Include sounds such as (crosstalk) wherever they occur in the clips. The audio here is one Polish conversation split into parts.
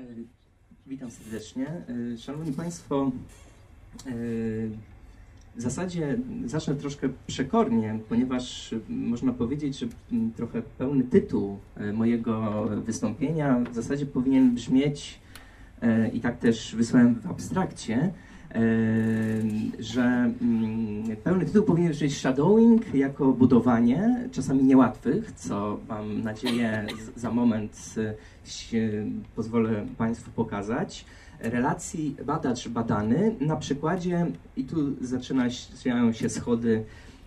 E, Witam serdecznie. E, Szanowni Państwo, e, w zasadzie zacznę troszkę przekornie, ponieważ można powiedzieć, że trochę pełny tytuł mojego wystąpienia w zasadzie powinien brzmieć, i tak też wysłałem w abstrakcie, że mm, pełny tytuł powinien brzmieć Shadowing jako budowanie, czasami niełatwych, co mam nadzieję za moment e, pozwolę Państwu pokazać, relacji badacz-badany na przykładzie, i tu zaczynają się schody,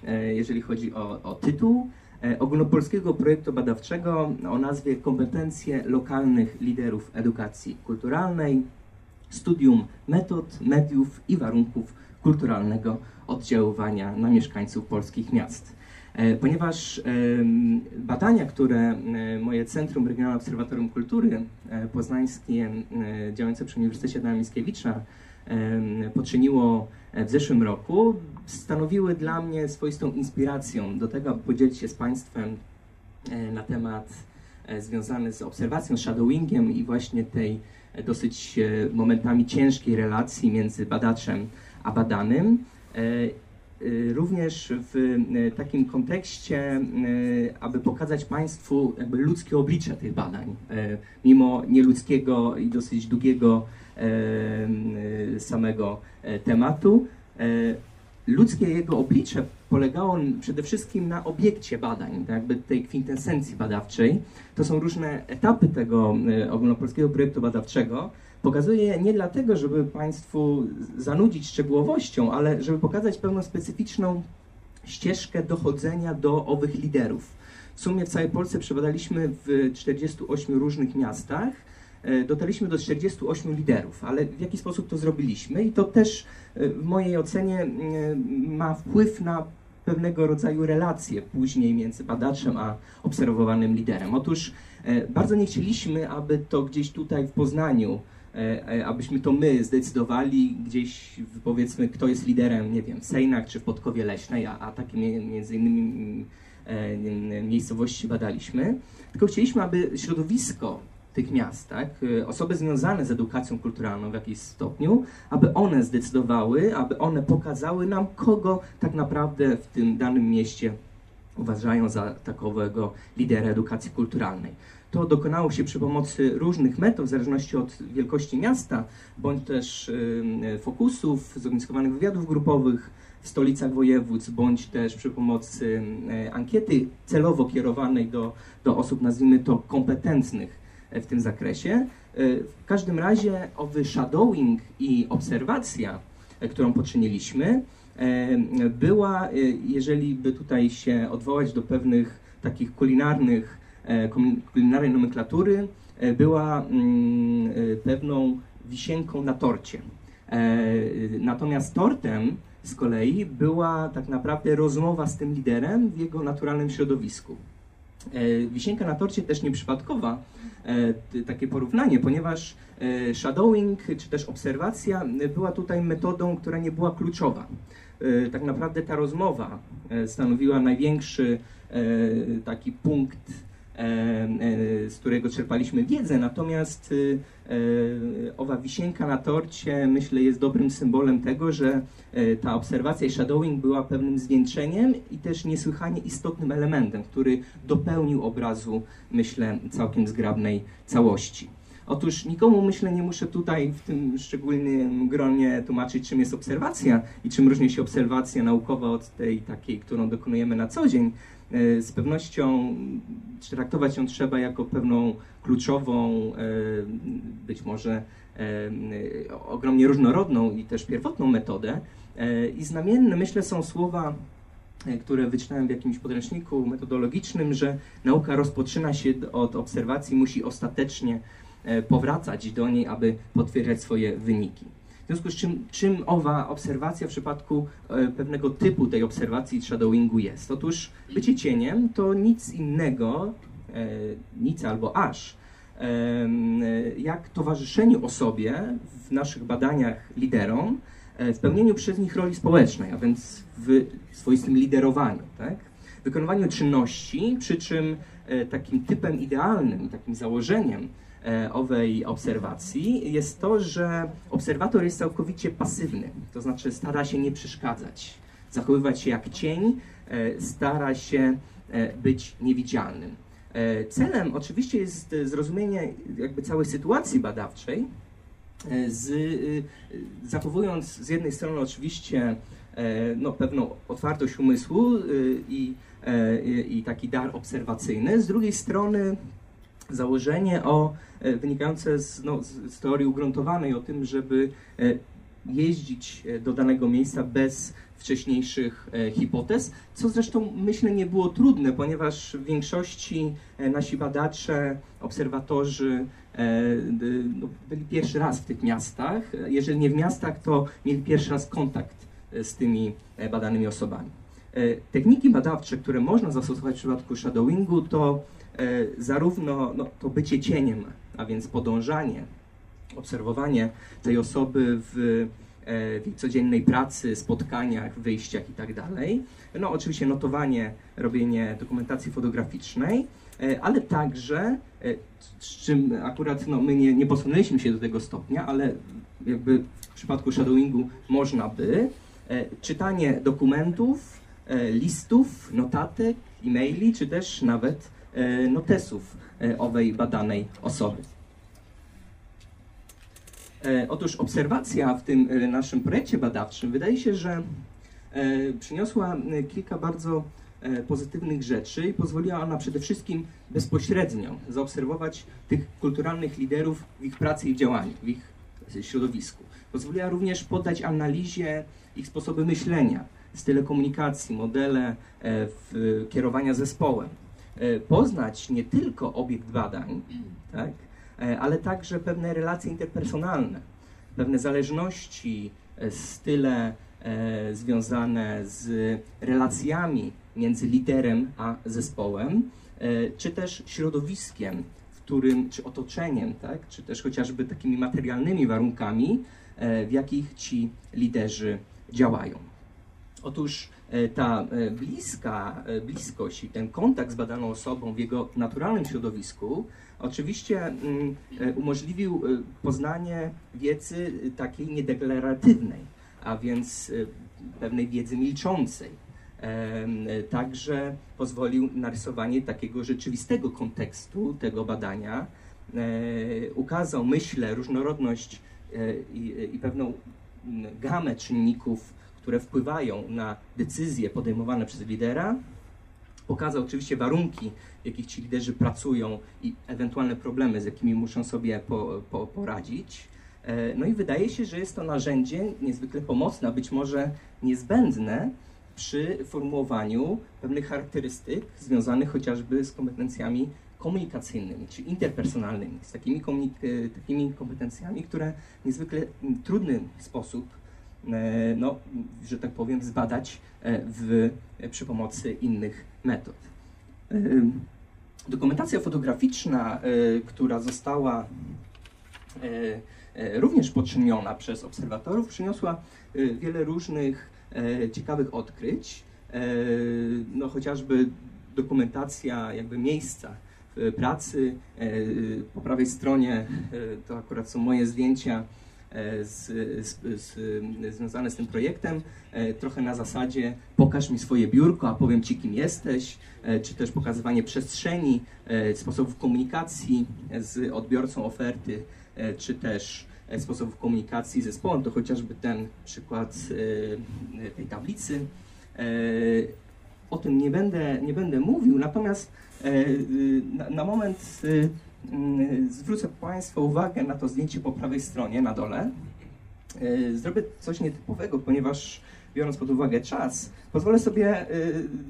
e, jeżeli chodzi o, o tytuł, e, ogólnopolskiego projektu badawczego o nazwie Kompetencje lokalnych liderów edukacji kulturalnej, studium metod, mediów i warunków kulturalnego oddziaływania na mieszkańców polskich miast. E, Ponieważ badania, które e, moje Centrum Regionalne Obserwatorium Kultury e, Poznańskie, działające przy Uniwersytecie Adama Mickiewicza, poczyniło w zeszłym roku, stanowiły dla mnie swoistą inspiracją do tego, aby podzielić się z Państwem na temat związany z obserwacją, shadowingiem i właśnie tej dosyć e, momentami ciężkiej relacji między badaczem a badanym. E, y, Również w takim kontekście, aby pokazać Państwu jakby ludzkie oblicze tych badań, e, mimo nieludzkiego i dosyć długiego e, samego e, tematu. Ludzkie jego oblicze polegało przede wszystkim na obiekcie badań, tak jakby tej kwintesencji badawczej. To są różne etapy tego e, ogólnopolskiego projektu badawczego. Pokazuję je nie dlatego, żeby Państwu zanudzić szczegółowością, ale żeby pokazać pewną specyficzną ścieżkę dochodzenia do owych liderów. W sumie w całej Polsce przebadaliśmy w 48 różnych miastach. E, Dotarliśmy do 48 liderów, ale w jaki sposób to zrobiliśmy? I to też e, w mojej ocenie e, ma wpływ na pewnego rodzaju relacje później między badaczem a obserwowanym liderem. Otóż bardzo nie chcieliśmy, aby to gdzieś tutaj w Poznaniu abyśmy to my zdecydowali gdzieś, powiedzmy, kto jest liderem, nie wiem, w Sejnach czy w Podkowie Leśnej, a, a takie między innymi miejscowości badaliśmy, tylko chcieliśmy, aby środowisko tych miast, tak, e, osoby związane z edukacją kulturalną w jakimś stopniu, aby one zdecydowały, aby one pokazały nam, kogo tak naprawdę w tym danym mieście uważają za takowego lidera edukacji kulturalnej. To dokonało się przy pomocy różnych metod, w zależności od wielkości miasta, bądź też y, fokusów, zorganizowanych wywiadów grupowych w stolicach województw, bądź też przy pomocy y, ankiety celowo kierowanej do, do osób, nazwijmy to, kompetentnych w tym zakresie. Y, W każdym razie owy shadowing i obserwacja, e, którą poczyniliśmy, e, była, e, jeżeli by tutaj się odwołać do pewnych takich kulinarnych, kulinarnej nomenklatury, była mm, pewną wisienką na torcie. Natomiast tortem z kolei była tak naprawdę rozmowa z tym liderem w jego naturalnym środowisku. E, Wisienka na torcie też nieprzypadkowa, e, takie porównanie, ponieważ e, shadowing czy też obserwacja była tutaj metodą, która nie była kluczowa. Tak naprawdę ta rozmowa stanowiła największy taki punkt, z którego czerpaliśmy wiedzę, natomiast e, e, owa wisienka na torcie myślę jest dobrym symbolem tego, że e, ta obserwacja i shadowing była pewnym zwieńczeniem i też niesłychanie istotnym elementem, który dopełnił obrazu, myślę, całkiem zgrabnej całości. Otóż nikomu, myślę, nie muszę tutaj w tym szczególnym gronie tłumaczyć, czym jest obserwacja i czym różni się obserwacja naukowa od tej takiej, którą dokonujemy na co dzień. E, Z pewnością traktować ją trzeba jako pewną kluczową, e, być może e, ogromnie różnorodną i też pierwotną metodę. I znamienne, myślę, są słowa które wyczytałem w jakimś podręczniku metodologicznym, że nauka rozpoczyna się od obserwacji, musi ostatecznie powracać do niej, aby potwierdzać swoje wyniki. W związku z czym, czym owa obserwacja w przypadku e, pewnego typu tej obserwacji shadowingu jest? Otóż bycie cieniem to nic innego, e, nic albo aż, e, jak towarzyszeniu osobie w naszych badaniach liderom, e, w pełnieniu przez nich roli społecznej, a więc w swoistym liderowaniu, tak? wykonywaniu czynności, przy czym e, takim typem idealnym, takim założeniem owej obserwacji jest to, że obserwator jest całkowicie pasywny, to znaczy stara się nie przeszkadzać, zachowywać się jak cień, stara się być niewidzialnym. Celem oczywiście jest zrozumienie jakby całej sytuacji badawczej, z, zachowując z jednej strony oczywiście no, pewną otwartość umysłu i E, i taki dar obserwacyjny. Z drugiej strony założenie o, e, wynikające z, no, z teorii ugruntowanej o tym, żeby e, jeździć do danego miejsca bez wcześniejszych hipotez, co zresztą myślę nie było trudne, ponieważ w większości nasi badacze, obserwatorzy no, byli pierwszy raz w tych miastach. Jeżeli nie w miastach, to mieli pierwszy raz kontakt z tymi badanymi osobami. E, techniki badawcze, które można zastosować w przypadku shadowingu, to e, zarówno no, to bycie cieniem, a więc podążanie, obserwowanie tej osoby w, e, w jej codziennej pracy, spotkaniach, wyjściach itd. Tak no oczywiście notowanie, robienie dokumentacji fotograficznej, ale także, z czym akurat no, my nie, nie posunęliśmy się do tego stopnia, ale jakby w przypadku shadowingu można by, czytanie dokumentów, E, listów, notatek, e-maili, czy też nawet e, notesów e, owej badanej osoby. Otóż obserwacja w tym naszym projekcie badawczym wydaje się, że przyniosła kilka bardzo pozytywnych rzeczy i pozwoliła ona przede wszystkim bezpośrednio zaobserwować tych kulturalnych liderów w ich pracy i działaniu, w ich środowisku. Pozwoliła również poddać analizie ich sposoby myślenia, style komunikacji, modele e, kierowania zespołem. E, poznać nie tylko obiekt badań, tak, e, ale także pewne relacje interpersonalne, pewne zależności, style związane z relacjami między liderem a zespołem, czy też środowiskiem, w którym, czy otoczeniem, tak, czy też chociażby takimi materialnymi warunkami, w jakich ci liderzy działają. Otóż e, ta e, bliska, e, bliskość i ten kontakt z badaną osobą w jego naturalnym środowisku oczywiście mm, umożliwił poznanie wiedzy takiej niedeklaratywnej, a więc pewnej wiedzy milczącej. Także pozwolił narysowanie takiego rzeczywistego kontekstu tego badania. Ukazał, myślę, różnorodność i pewną mm, gamę czynników które wpływają na decyzje podejmowane przez lidera. Pokazał oczywiście warunki, w jakich ci liderzy pracują i ewentualne problemy, z jakimi muszą sobie po, po, poradzić. E, no i wydaje się, że jest to narzędzie niezwykle pomocne, a być może niezbędne przy formułowaniu pewnych charakterystyk związanych chociażby z kompetencjami komunikacyjnymi czy interpersonalnymi, z takimi, komunik- takimi kompetencjami, które w niezwykle trudny sposób E, no, że tak powiem, zbadać e, w, przy pomocy innych metod. E, dokumentacja fotograficzna, która została również poczyniona przez obserwatorów, przyniosła wiele różnych ciekawych odkryć. No, chociażby dokumentacja jakby miejsca pracy. Po prawej stronie to akurat są moje zdjęcia E, z, z, z, związane z tym projektem, e, trochę na zasadzie pokaż mi swoje biurko, a powiem ci kim jesteś, e, czy też pokazywanie przestrzeni, sposobów komunikacji z odbiorcą oferty, czy też sposobów komunikacji z zespołem, to chociażby ten przykład tej tablicy. O tym nie będę, nie będę mówił, natomiast na, na moment zwrócę Państwa uwagę na to zdjęcie po prawej stronie, na dole. E, zrobię coś nietypowego, ponieważ biorąc pod uwagę czas, pozwolę sobie e,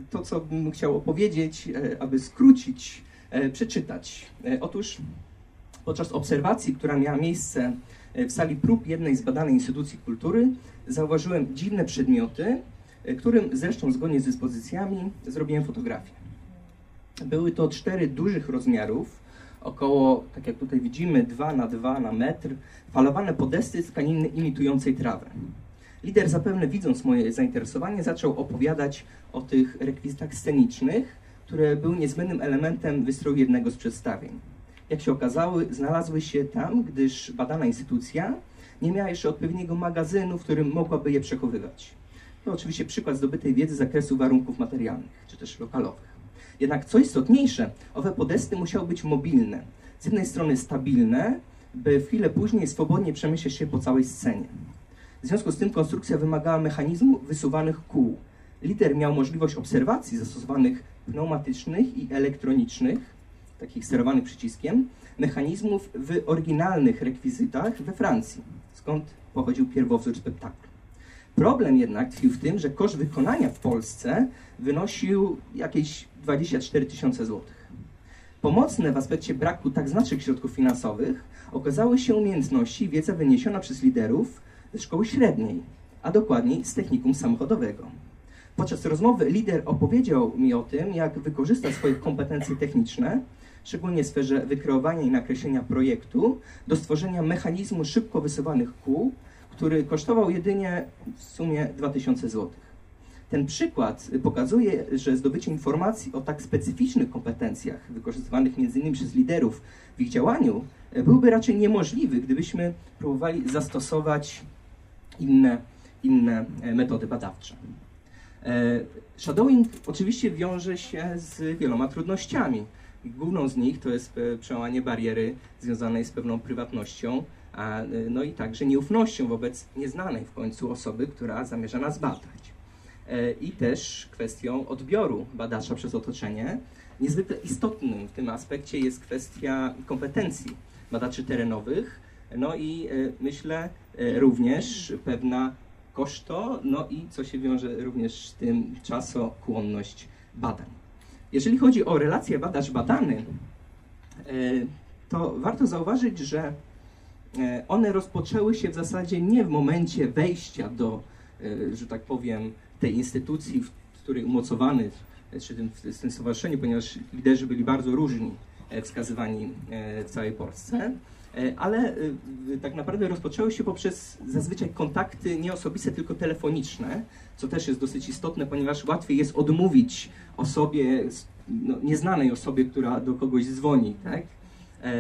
to, co bym chciał opowiedzieć, e, aby skrócić, przeczytać. Otóż podczas obserwacji, która miała miejsce w sali prób jednej z badanej instytucji kultury, zauważyłem dziwne przedmioty, którym zresztą zgodnie z dyspozycjami zrobiłem fotografię. Były to cztery dużych rozmiarów, około, tak jak tutaj widzimy, 2 na 2 na metr, falowane podesty z tkaniny imitującej trawę. Lider zapewne widząc moje zainteresowanie zaczął opowiadać o tych rekwizytach scenicznych, które były niezbędnym elementem wystroju jednego z przedstawień. jak się okazało, znalazły się tam, gdyż badana instytucja nie miała jeszcze odpowiedniego magazynu, w którym mogłaby je przechowywać. To oczywiście przykład zdobytej wiedzy z zakresu warunków materialnych, czy też lokalowych. Jednak co istotniejsze, owe podesty musiały być mobilne. Z jednej strony stabilne, by chwilę później swobodnie przemyśleć się po całej scenie. W związku z tym konstrukcja wymagała mechanizmu wysuwanych kół. Lider miał możliwość obserwacji zastosowanych pneumatycznych i elektronicznych, takich sterowanych przyciskiem, mechanizmów w oryginalnych rekwizytach we Francji, skąd pochodził pierwowzór spektaklu. Problem jednak tkwił w tym, że koszt wykonania w Polsce wynosił jakieś 24 tysiące złotych. Pomocne w aspekcie braku tak znacznych środków finansowych okazały się umiejętności i wiedza wyniesiona przez liderów ze szkoły średniej, a dokładniej z technikum samochodowego. Podczas rozmowy lider opowiedział mi o tym, jak wykorzystać swoje kompetencje techniczne, szczególnie w sferze wykreowania i nakreślenia projektu, do stworzenia mechanizmu szybko wysuwanych kół, który kosztował jedynie w sumie 2000 zł. Ten przykład pokazuje, że zdobycie informacji o tak specyficznych kompetencjach, wykorzystywanych m.in. przez liderów w ich działaniu, byłby raczej niemożliwy, gdybyśmy próbowali zastosować inne, inne metody badawcze. E, shadowing oczywiście wiąże się z wieloma trudnościami. Główną z nich to jest e, przełamanie bariery związanej z pewną prywatnością, e, no i także nieufnością wobec nieznanej w końcu osoby, która zamierza nas badać. I też kwestią odbioru badacza przez otoczenie. Niezwykle istotnym w tym aspekcie jest kwestia kompetencji badaczy terenowych, no i myślę również pewna koszto, no i co się wiąże również z tym czasochłonność badań. Jeżeli chodzi o relacje badacz-badany, e, to warto zauważyć, że e, one rozpoczęły się w zasadzie nie w momencie wejścia do, e, że tak powiem, tej instytucji, w której umocowany, czy w tym stowarzyszeniu, ponieważ liderzy byli bardzo różni wskazywani w całej Polsce. E, ale e, tak naprawdę rozpoczęły się poprzez zazwyczaj kontakty nie osobiste, tylko telefoniczne, co też jest dosyć istotne, ponieważ łatwiej jest odmówić osobie, no, nieznanej osobie, która do kogoś dzwoni, tak? E,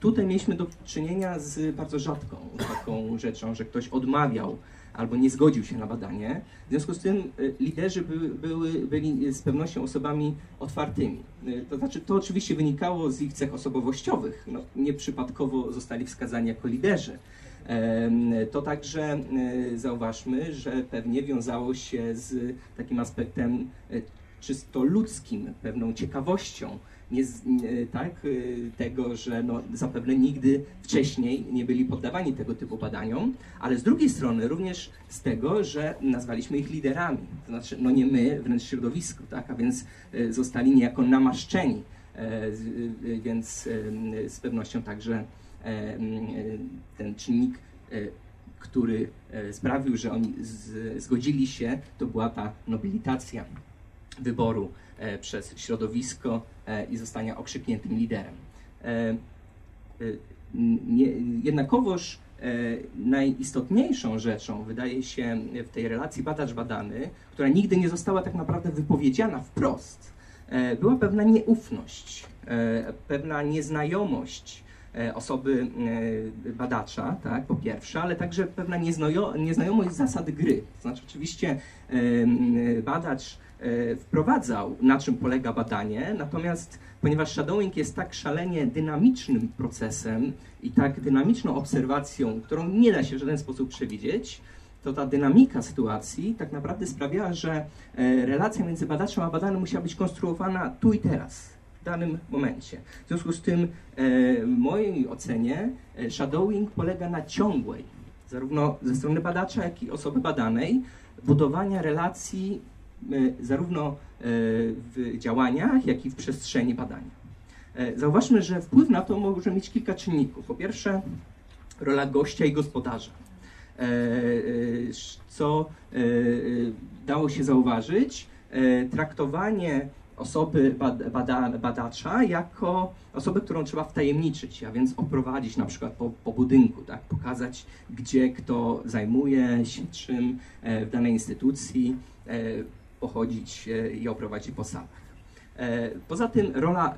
tutaj mieliśmy do czynienia z bardzo rzadką taką rzeczą, że ktoś odmawiał albo nie zgodził się na badanie. W związku z tym y, liderzy były, były, byli z pewnością osobami otwartymi. Y, to znaczy, to oczywiście wynikało z ich cech osobowościowych. No, nieprzypadkowo zostali wskazani jako liderzy. To także zauważmy, że pewnie wiązało się z takim aspektem czysto ludzkim, pewną ciekawością. Nie, tak, y, tego, że no, zapewne nigdy wcześniej nie byli poddawani tego typu badaniom, ale z drugiej strony również z tego, że nazwaliśmy ich liderami, to znaczy no nie my, wręcz środowisko, tak, a więc y, zostali niejako namaszczeni, e, y, więc z pewnością także e, ten czynnik, e, który sprawił, że oni zgodzili się, to była ta nobilitacja wyboru E, przez środowisko e, i zostania okrzykniętym liderem. E, jednakowoż najistotniejszą rzeczą wydaje się w tej relacji badacz-badany, która nigdy nie została tak naprawdę wypowiedziana wprost, była pewna nieufność, pewna nieznajomość osoby badacza, tak, po pierwsze, ale także pewna nieznajomość zasad gry. To znaczy oczywiście badacz wprowadzał, na czym polega badanie, natomiast ponieważ shadowing jest tak szalenie dynamicznym procesem i tak dynamiczną obserwacją, którą nie da się w żaden sposób przewidzieć, to ta dynamika sytuacji tak naprawdę sprawiała, że e, relacja między badaczem a badanym musiała być konstruowana tu i teraz, w danym momencie. W związku z tym, e, w mojej ocenie, shadowing polega na ciągłej, zarówno ze strony badacza, jak i osoby badanej, budowania relacji zarówno e, w działaniach, jak i w przestrzeni badania. E, zauważmy, że wpływ na to może mieć kilka czynników. Po pierwsze, rola gościa i gospodarza, e, co dało się zauważyć, traktowanie osoby bada, badacza jako osobę, którą trzeba wtajemniczyć, a więc oprowadzić na przykład po, po budynku, tak, pokazać, gdzie kto zajmuje się czym w danej instytucji, pochodzić i oprowadzić po salach. E, poza tym rola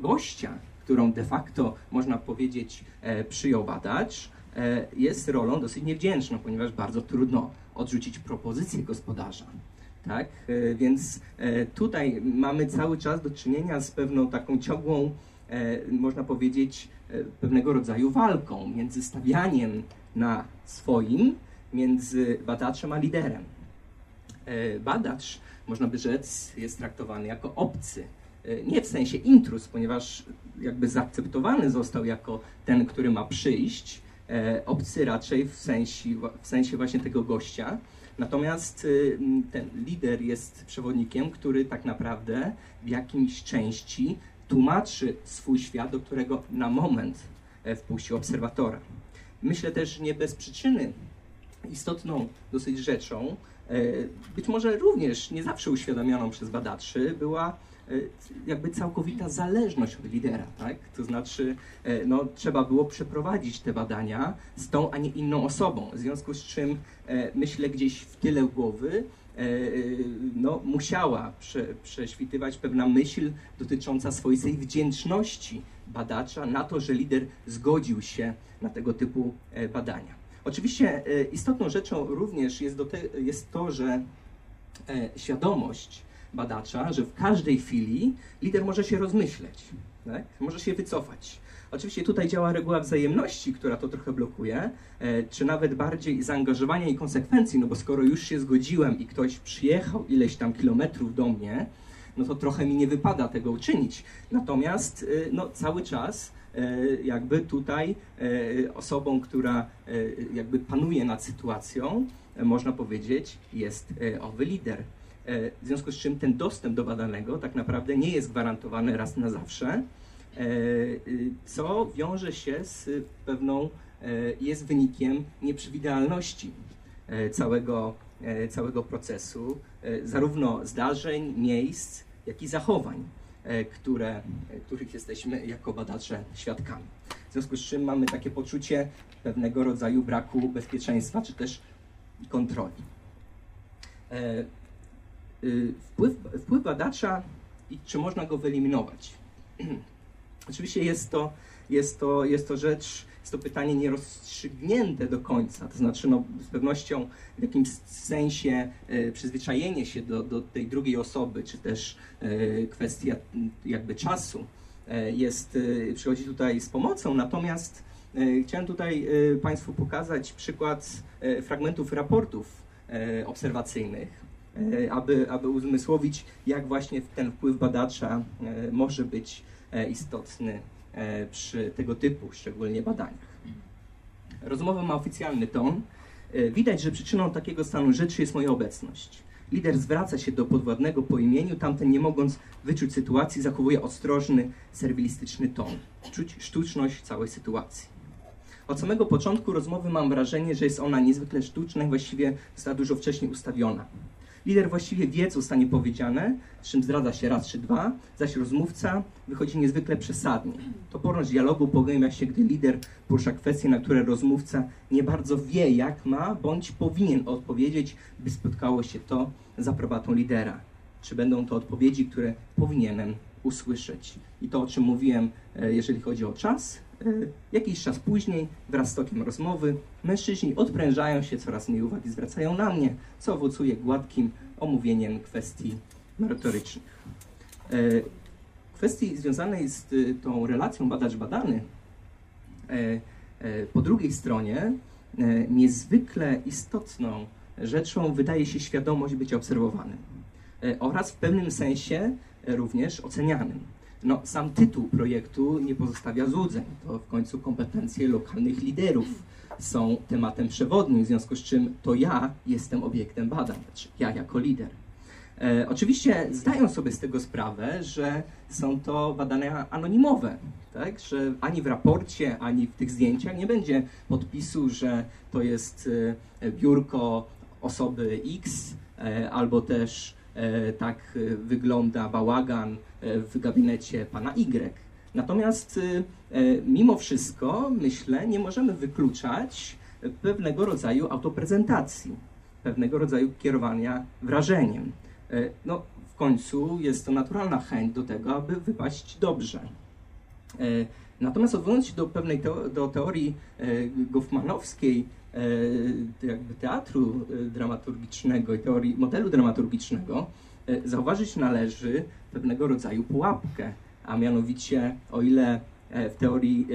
gościa, którą de facto można powiedzieć przyjął badacz, jest rolą dosyć niewdzięczną, ponieważ bardzo trudno odrzucić propozycję gospodarza. Tak? Więc tutaj mamy cały czas do czynienia z pewną taką ciągłą, można powiedzieć, pewnego rodzaju walką między stawianiem na swoim, między badaczem a liderem. E, badacz, można by rzec, jest traktowany jako obcy. E, nie w sensie intrus, ponieważ jakby zaakceptowany został jako ten, który ma przyjść. E, obcy raczej w sensie, w sensie właśnie tego gościa. Natomiast ten lider jest przewodnikiem, który tak naprawdę w jakimś części tłumaczy swój świat, do którego na moment wpuścił obserwatora. Myślę też nie bez przyczyny istotną dosyć rzeczą, e, być może również nie zawsze uświadamianą przez badaczy, była e, jakby całkowita zależność od lidera, tak? To znaczy, e, no, trzeba było przeprowadzić te badania z tą, a nie inną osobą, w związku z czym myślę gdzieś w tyle głowy no, musiała prze, prześwitywać pewna myśl dotycząca swoistej wdzięczności badacza na to, że lider zgodził się na tego typu badania. Oczywiście e, istotną rzeczą również jest, jest to, że e, świadomość badacza, że w każdej chwili lider może się rozmyśleć, tak? może się wycofać. Oczywiście tutaj działa reguła wzajemności, która to trochę blokuje, e, czy nawet bardziej zaangażowania i konsekwencji, no bo skoro już się zgodziłem i ktoś przyjechał ileś tam kilometrów do mnie, no to trochę mi nie wypada tego uczynić. Natomiast no, cały czas E, jakby tutaj e, osobą, która jakby panuje nad sytuacją, można powiedzieć, jest owy lider. W związku z czym ten dostęp do badanego tak naprawdę nie jest gwarantowany raz na zawsze, co wiąże się z pewną, jest wynikiem nieprzewidywalności całego, całego procesu, zarówno zdarzeń, miejsc, jak i zachowań. E, które, e, których jesteśmy jako badacze świadkami. W związku z czym mamy takie poczucie pewnego rodzaju braku bezpieczeństwa czy też kontroli. E, wpływ, wpływ badacza i czy można go wyeliminować? (clears throat) Oczywiście jest to, jest, to, jest to rzecz, jest to pytanie nierozstrzygnięte do końca. To znaczy, no, z pewnością w jakimś sensie e, przyzwyczajenie się do, do tej drugiej osoby, czy też e, kwestia jakby czasu e, jest, przychodzi tutaj z pomocą. Natomiast chciałem tutaj Państwu pokazać przykład fragmentów raportów obserwacyjnych, aby, aby uzmysłowić, jak właśnie ten wpływ badacza może być istotny przy tego typu szczególnie badaniach. Rozmowa ma oficjalny ton, E, widać, że przyczyną takiego stanu rzeczy jest moja obecność. Lider zwraca się do podwładnego po imieniu, tamten nie mogąc wyczuć sytuacji, zachowuje ostrożny, serwilistyczny ton. Czuć sztuczność całej sytuacji. Od samego początku rozmowy mam wrażenie, że jest ona niezwykle sztuczna i właściwie została dużo wcześniej ustawiona. Lider właściwie wie, co zostanie powiedziane, z czym zdradza się raz czy dwa, zaś rozmówca wychodzi niezwykle przesadnie. Toporność dialogu pogłębia się, gdy lider porusza kwestie, na które rozmówca nie bardzo wie, jak ma bądź powinien odpowiedzieć, by spotkało się to z aprobatą lidera. Czy będą to odpowiedzi, które powinienem usłyszeć? I to, o czym mówiłem, e, jeżeli chodzi o czas, jakiś czas później, wraz z tokiem rozmowy, mężczyźni odprężają się, coraz mniej uwagi zwracają na mnie, co owocuje gładkim omówieniem kwestii merytorycznych. E, kwestii związanej z e, tą relacją badacz-badany, po drugiej stronie niezwykle istotną rzeczą wydaje się świadomość bycia obserwowanym oraz w pewnym sensie również ocenianym. No, sam tytuł projektu nie pozostawia złudzeń. To w końcu kompetencje lokalnych liderów są tematem przewodnim, w związku z czym to ja jestem obiektem badań, znaczy ja jako lider. E, oczywiście zdają sobie z tego sprawę, że są to badania anonimowe, tak? że ani w raporcie, ani w tych zdjęciach nie będzie podpisu, że to jest e, biurko osoby X, e, albo też tak e, wygląda bałagan E, w gabinecie pana Y. Natomiast e, mimo wszystko, myślę, nie możemy wykluczać pewnego rodzaju autoprezentacji, pewnego rodzaju kierowania wrażeniem. E, no, w końcu jest to naturalna chęć do tego, aby wypaść dobrze. Natomiast odwołując się do pewnej teo do teorii goffmanowskiej, jakby teatru dramaturgicznego i teorii modelu dramaturgicznego, zauważyć należy pewnego rodzaju pułapkę, a mianowicie o ile w teorii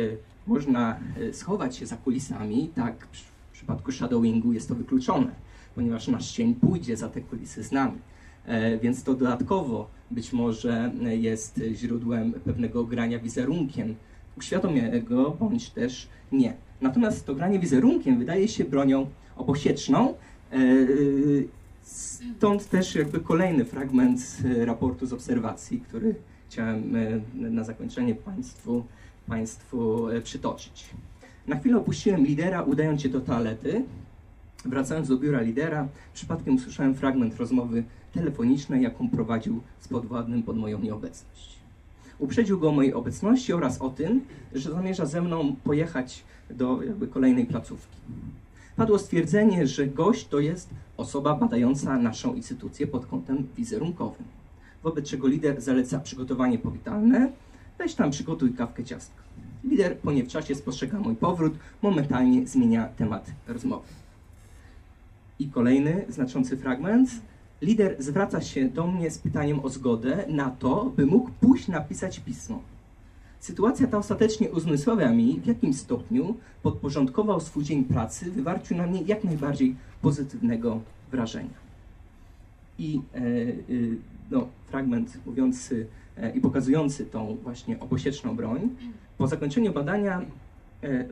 można schować się za kulisami, tak w przypadku shadowingu jest to wykluczone, ponieważ nasz cień pójdzie za te kulisy z nami. E, więc to dodatkowo być może jest źródłem pewnego grania wizerunkiem uświadomionego, bądź też nie. Natomiast to granie wizerunkiem wydaje się bronią obosieczną, e, stąd też jakby kolejny fragment raportu z obserwacji, który chciałem e, na zakończenie Państwu, państwu przytoczyć. Na chwilę opuściłem lidera, udając się do toalety. Wracając do biura lidera, przypadkiem usłyszałem fragment rozmowy telefonicznej, jaką prowadził z podwładnym pod moją nieobecność. Uprzedził go o mojej obecności oraz o tym, że zamierza ze mną pojechać do jakby kolejnej placówki. Padło stwierdzenie, że gość to jest osoba badająca naszą instytucję pod kątem wizerunkowym. Wobec czego lider zaleca przygotowanie powitalne, weź tam przygotuj kawkę ciastka. Lider po nie w czasie spostrzega mój powrót, momentalnie zmienia temat rozmowy. I kolejny znaczący fragment. Lider zwraca się do mnie z pytaniem o zgodę na to, by mógł pójść napisać pismo. Sytuacja ta ostatecznie uzmysławia mi, w jakim stopniu podporządkował swój dzień pracy wywarciu na mnie jak najbardziej pozytywnego wrażenia. I e, e, no, fragment mówiący e, i pokazujący tą właśnie obosieczną broń. Po zakończeniu badania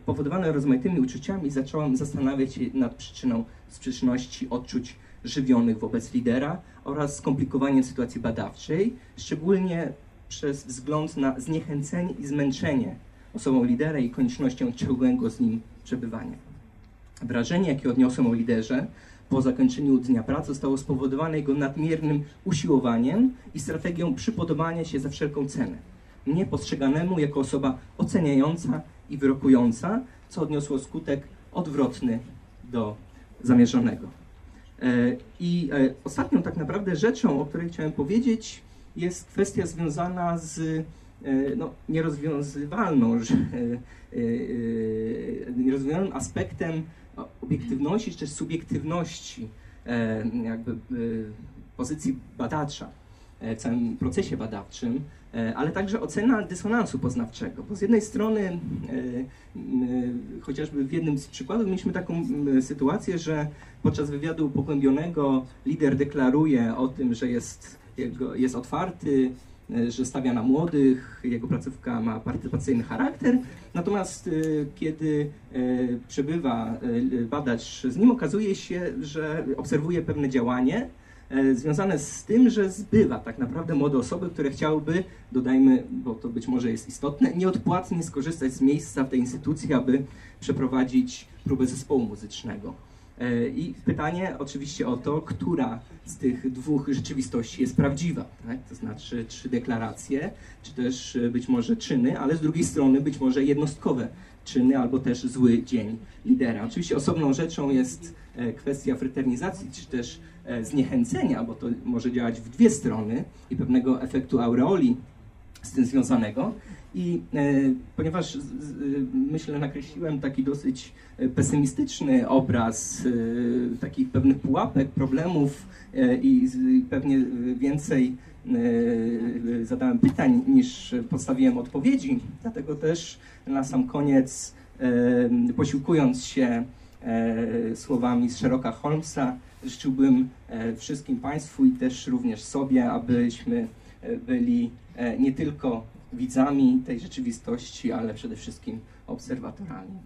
powodowane rozmaitymi uczuciami zacząłem zastanawiać się nad przyczyną sprzeczności odczuć żywionych wobec lidera oraz skomplikowaniem sytuacji badawczej, szczególnie przez wzgląd na zniechęcenie i zmęczenie osobą lidera i koniecznością ciągłego z nim przebywania. Wrażenie, jakie odniosłem o liderze, po zakończeniu dnia pracy zostało spowodowane jego nadmiernym usiłowaniem i strategią przypodobania się za wszelką cenę. Mnie postrzeganemu jako osoba oceniająca i wyrokująca, co odniosło skutek odwrotny do zamierzonego. E, I e, ostatnią tak naprawdę rzeczą, o której chciałem powiedzieć, jest kwestia związana z e, no, nierozwiązywalną, (laughs) nierozwiązywalnym aspektem obiektywności czy subiektywności jakby pozycji badacza w całym procesie badawczym, ale także ocena dysonansu poznawczego. Bo z jednej strony, chociażby w jednym z przykładów, mieliśmy taką sytuację, że podczas wywiadu pogłębionego lider deklaruje o tym, że jest, jest otwarty E, że stawia na młodych, jego placówka ma partycypacyjny charakter. Natomiast e, kiedy e, przebywa badacz z nim, okazuje się, że obserwuje pewne działanie związane z tym, że zbywa tak naprawdę młode osoby, które chciałyby, dodajmy, bo to być może jest istotne, nieodpłatnie skorzystać z miejsca w tej instytucji, aby przeprowadzić próbę zespołu muzycznego. E, I pytanie oczywiście o to, która z tych dwóch rzeczywistości jest prawdziwa, tak? to znaczy czy deklaracje, czy też e, być może czyny, ale z drugiej strony być może jednostkowe czyny albo też zły dzień lidera. Oczywiście osobną rzeczą jest e, kwestia fraternizacji, czy też zniechęcenia, bo to może działać w dwie strony i pewnego efektu aureoli z tym związanego. I e, ponieważ z, z, myślę, nakreśliłem taki dosyć e, pesymistyczny obraz e, takich pewnych pułapek, problemów e, i pewnie więcej e, zadałem pytań niż postawiłem odpowiedzi, dlatego też na sam koniec, e, posiłkując się słowami z Sherlocka Holmesa, życzyłbym wszystkim Państwu i też również sobie, abyśmy byli nie tylko widzami tej rzeczywistości, ale przede wszystkim obserwatorami.